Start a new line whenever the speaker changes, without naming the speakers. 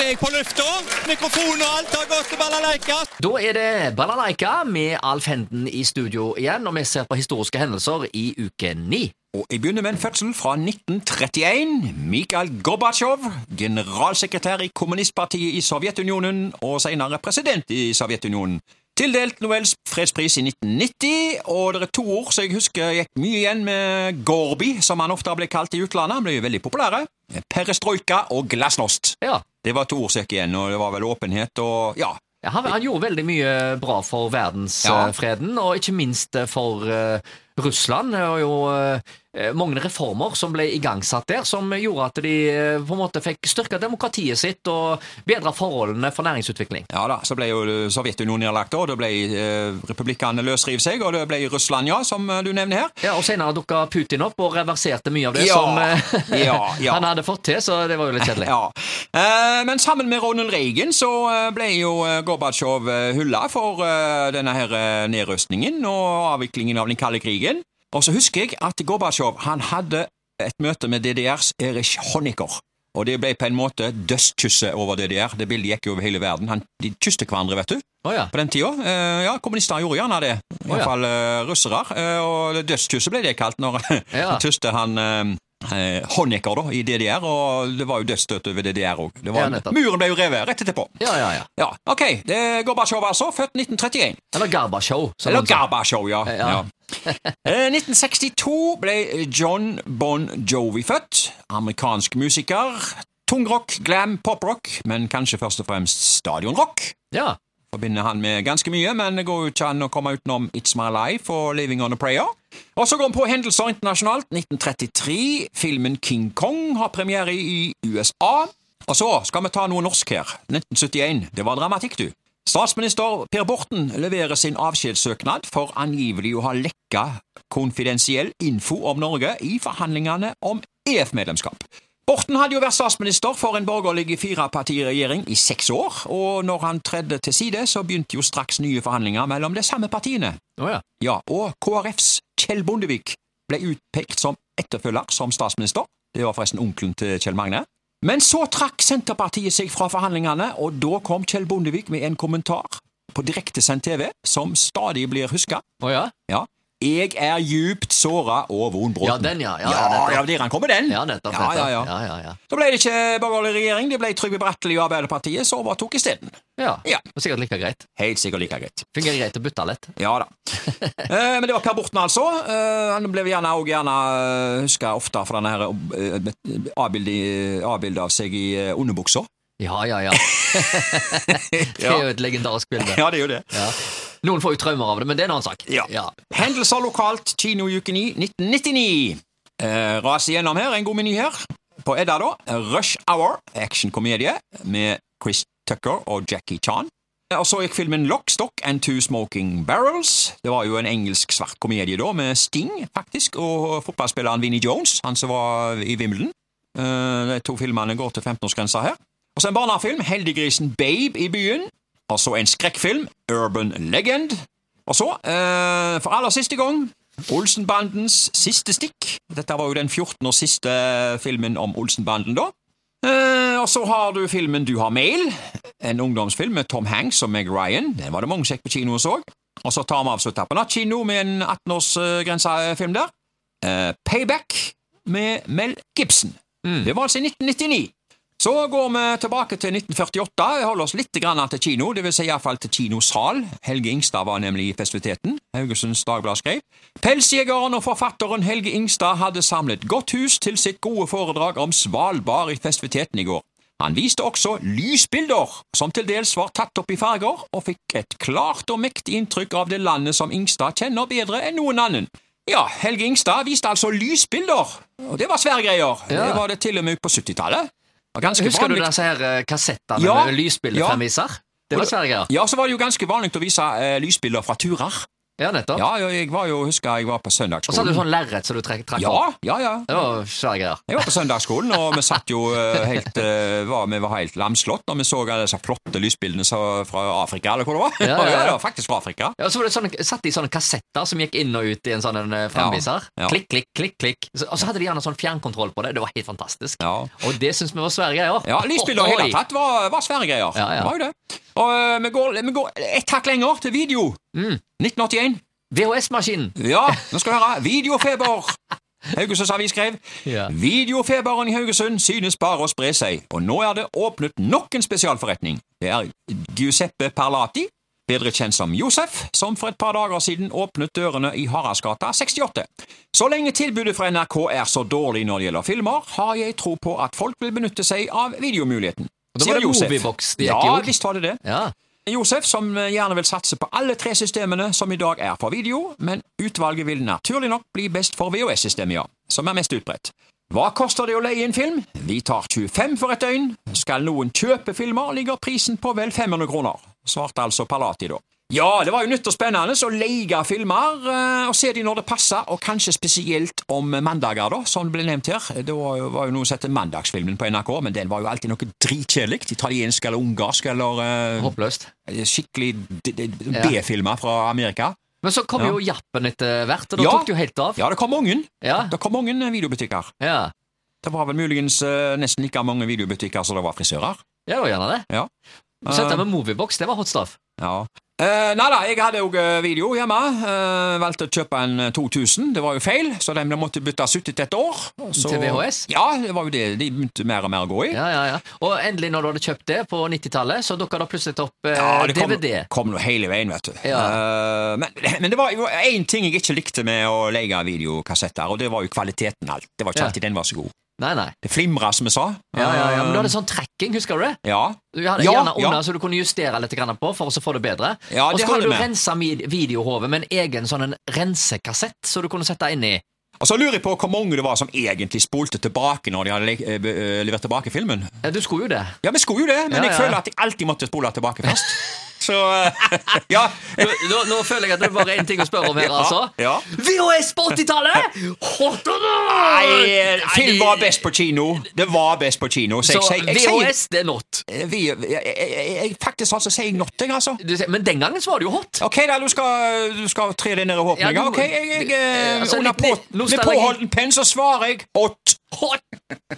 er jeg på lufta. Mikrofon og alt har gått til balalaika.
Da er det Balalaika med Alf Henden i studio igjen, og vi ser på historiske hendelser i uke ni.
Og jeg begynner med en fødsel fra 1931. Mikhail Gorbatsjov, generalsekretær i kommunistpartiet i Sovjetunionen og senere president i Sovjetunionen. Tildelt Nobels fredspris i 1990, og det er to ord som jeg husker gikk mye igjen med Gorbi, som han ofte ble kalt i utlandet. Han ble jo veldig populære. Perestrojka og glasnost.
Ja,
Det var to ord igjen, og det var vel åpenhet og ja.
Ja, han, han gjorde veldig mye bra for verdensfreden, og ikke minst eh, for eh, Russland. og jo eh, mange reformer som ble igangsatt der, som gjorde at de eh, på en måte fikk styrka demokratiet sitt og bedra forholdene for næringsutvikling.
Ja da, så ble jo Sovjetunionen nedlagt, og da ble eh, republikkene løsrive seg, og det ble Russland, ja, som eh, du nevner her.
Ja, og Senere dukka Putin opp og reverserte mye av det
Ja,
som eh,
ja, ja.
han hadde fått til, så det var jo litt kjedelig.
Ja, eh, Men sammen med Ronald Reagan så eh, ble jo eh, Gorbatsjov eh, hylla for eh, denne her eh, nedrustningen og avviklingen av den kalde krigen. Og så husker jeg at Gorbatsjov han hadde et møte med DDRs Erich Honecker. Og det ble på en måte dødskysset over DDR. Det bildet gikk jo over hele verden. Han, de kysset hverandre, vet du.
Oh, ja.
På den tida. Eh, ja, kommunister gjorde gjerne det. I oh,
ja.
eh, russere. Uh, og dødskysset ble det kalt når
Ja.
han kysste han eh, eh, Honecker da, i DDR, og det var jo dødsstøt over DDR òg. Muren ble jo revet rett etterpå.
Ja, ja, ja.
Ja, ok, det er Gorbatsjov altså, født 1931.
Eller Garbashow.
Eller ja ja.
Ja.
Ja. Eh, 1962 ble John Bon Jovi født. Amerikansk musiker. Tungrock, glam, poprock, men kanskje først og fremst stadionrock.
Ja.
Forbinder han med ganske mye, men det går jo ikke an å komme utenom It's My Life og Living On A Prayer. Og så går vi på hendelser internasjonalt. 1933. Filmen King Kong har premiere i USA. Og så skal vi ta noe norsk her. 1971. Det var dramatikk, du. Statsminister Per Borten leverer sin avskjedssøknad for angivelig å ha lekka konfidensiell info om Norge i forhandlingene om EF-medlemskap. Borten hadde jo vært statsminister for en borgerlig firepartiregjering i seks år, og når han tredde til side, så begynte jo straks nye forhandlinger mellom de samme partiene.
Oh ja.
Ja, og KrFs Kjell Bondevik ble utpekt som etterfølger som statsminister. Det var forresten onkelen til Kjell Magne. Men så trakk Senterpartiet seg fra forhandlingene, og da kom Kjell Bondevik med en kommentar på direktesendt TV som stadig blir huska.
Oh ja.
Ja. Jeg er djupt såra og vondbrotten
Ja, den, ja. Ja,
ja,
nettopp.
ja, der han kom med den.
Ja, nettopp.
Ja, ja. Så ble det ikke borgerlig regjering, det ble Trygve Bratteli og Arbeiderpartiet som overtok isteden.
ja.
Ja.
Var sikkert like greit.
Helt sikkert like greit.
Fungerer greit å bytte litt.
Ja da. eh, men det var Per Borten, altså. Eh, han ble gjerne også gjerne uh, huska ofte for denne her uh, avbildet av seg i uh, underbuksa.
Ja, ja, ja. Det er jo et legendarisk bilde.
Ja, det er jo det.
Ja. Noen får jo traumer av det, men det er en annen sak.
Ja. Hendelser lokalt, kinouke 9, 1999. Eh, Ras igjennom her, en god meny her. På Edda, da. Rush Hour, actionkomedie med Chris Tucker og Jackie Chan. Og så gikk filmen Lockstock and Two Smoking Barrels. Det var jo en engelsk svart komedie da, med Sting, faktisk, og fotballspilleren Vinnie Jones, han som var i Wimbledon. Eh, De to filmene går til 15-årsgrensa her. Og så en barnefilm, Heldiggrisen Babe i byen. Og så en skrekkfilm, Urban Legend. Og så, eh, for aller siste gang, Olsenbandens siste stikk. Dette var jo den 14. og siste filmen om Olsenbanden, da. Eh, og så har du filmen Du har mail, en ungdomsfilm med Tom Hanks og Meg Ryan. Den var det mange sjekk på kino og så. Og så tar vi avslutta på nattkino med en 18-årsgrensa-film der. Eh, Payback med Mel Gibson. Det var altså i 1999. Så går vi tilbake til 1948. Vi holder oss litt grann til kino, det vil si iallfall til kinosal. Helge Ingstad var nemlig i festiviteten. Haugesunds Dagblad skrev. Pelsjegeren og forfatteren Helge Ingstad hadde samlet godt hus til sitt gode foredrag om Svalbard i festiviteten i går. Han viste også lysbilder, som til dels var tatt opp i farger, og fikk et klart og mektig inntrykk av det landet som Ingstad kjenner bedre enn noen annen. Ja, Helge Ingstad viste altså lysbilder, og det var svære greier.
Ja.
Det var det til og med på 70-tallet. Ganske
Husker du disse her eh, kassettene
Ja,
med lysbildefremviser? Det var svære greier.
Ja, så var det jo ganske vanlig å vise eh, lysbilder fra turer.
Ja, nettopp.
Ja, jeg var jo, husker jeg var på søndagsskolen.
Og så hadde du sånn lerret som du trekk, trakk
Ja,
opp.
ja, ja.
Det var svære greier.
Jeg var på søndagsskolen, og vi satt jo eh, helt eh, var, Vi var helt lamslått når vi så disse flotte lysbildene fra Afrika, eller hvor det var.
Ja, ja, ja.
faktisk fra Afrika.
Ja, og så var det sånne, satt de i sånne kassetter som gikk inn og ut i en sånn eh, framviser.
Ja, ja.
Klikk, klikk, klikk, klikk. Så, og så hadde de gjerne sånn fjernkontroll på det. Det var helt fantastisk.
Ja.
Og det syns vi var svære greier.
Ja, Lysbilder i
det
hele tatt var, var svære greier.
Ja, ja.
Det Var jo det. Og eh, vi går, vi går et hakk lenger, til video.
Mm.
1981.
VHS-maskinen.
Ja, nå skal vi høre. Videofeber. Haugesunds Avis skrev
Ja.
Videofeberen i Haugesund synes bare å spre seg, og nå er det åpnet nok en spesialforretning. Det er Giuseppe Parlati, bedre kjent som Josef, som for et par dager siden åpnet dørene i Haraldsgata 68. Så lenge tilbudet fra NRK er så dårlig når det gjelder filmer, har jeg tro på at folk vil benytte seg av videomuligheten.
Og
det
var det
Josef.
Moviebox
Ja,
i
visst var det det.
Ja.
Josef, som gjerne vil satse på alle tre systemene som i dag er for video, men utvalget vil naturlig nok bli best for VHS-systemet, ja, som er mest utbredt. Hva koster det å leie en film? Vi tar 25 for et døgn. Skal noen kjøpe filmer, ligger prisen på vel 500 kroner, svarte altså Palati da. Ja, det var jo nytt og spennende å leie filmer eh, og se de når det passer, og kanskje spesielt om mandager, da, som det ble nevnt her. Det var jo, var jo noe som heter Mandagsfilmen på NRK, men den var jo alltid noe dritkjedelig. Italiensk eller ungarsk eller eh,
Håpløst.
skikkelig d-
Ja.
B-filmer fra Amerika.
Men så kom
Ja.
jo Jappen etter hvert, og da
Ja.
tok det jo helt av.
Ja, det kom mange.
Ja.
Det kom mange videobutikker.
Ja,
Det var vel muligens eh, nesten like mange videobutikker som det var frisører.
ja det var gjerne det.
Ja.
Så dette
Eh,
med Moviebox, det var hot stuff.
ja. Eh, nei da, jeg hadde òg video hjemme. Uh, valgte å kjøpe en eh, 2000. Det var jo feil, så den måtte byttes ut etter et år. Så,
Til VHS?
Ja, det var jo det de begynte mer og mer å gå i.
Ja, ja, ja. Og endelig, når du hadde kjøpt det på 90-tallet, så dukka det plutselig opp uh,
Ja, det kom,
DVD.
kom nå hele veien, vet du.
Ja.
Uh, men, men det var jo én ting jeg ikke likte med å leie videokassetter, og det var jo kvaliteten. alt. Det var ikke
Ja.
alltid den var så god.
Nei, nei.
Det flimra, som vi sa.
Ja, ja, ja. Men du hadde sånn trekking, husker du det?
ja.
Du hadde
Ja,
gjerne
ja.
så du kunne justere litt på for å få det bedre.
Ja, det og
så kunne du
vi.
rense videohovet med en egen sånn en rensekassett så du kunne sette inn i.
Og så lurer jeg på hvor mange det var som egentlig spolte tilbake når de hadde eh, eh, levert tilbake filmen.
Ja, du skulle jo det.
Ja, vi skulle jo det, men jeg føler at jeg alltid måtte spole tilbake først. Så eh, ja.
Nå, nå, føler jeg at det er bare én ting å spørre om her, altså.
ja.
VHS på 80-tallet! Hot or not?
Nei, eh, film var best på kino. Det var best på kino. Så,
Så
jeg, jeg, jeg,
VHS, det er not.
eh, jeg, Faktisk altså sier not, jeg, altså.
Men den gangen så var det jo hot.
Ok, da, du skal, du skal tre deg ned i håpninga.
Ja,
ok, jeg, jeg, eh,
altså,
under på, med påholden penn så svarer jeg hot.
Hot!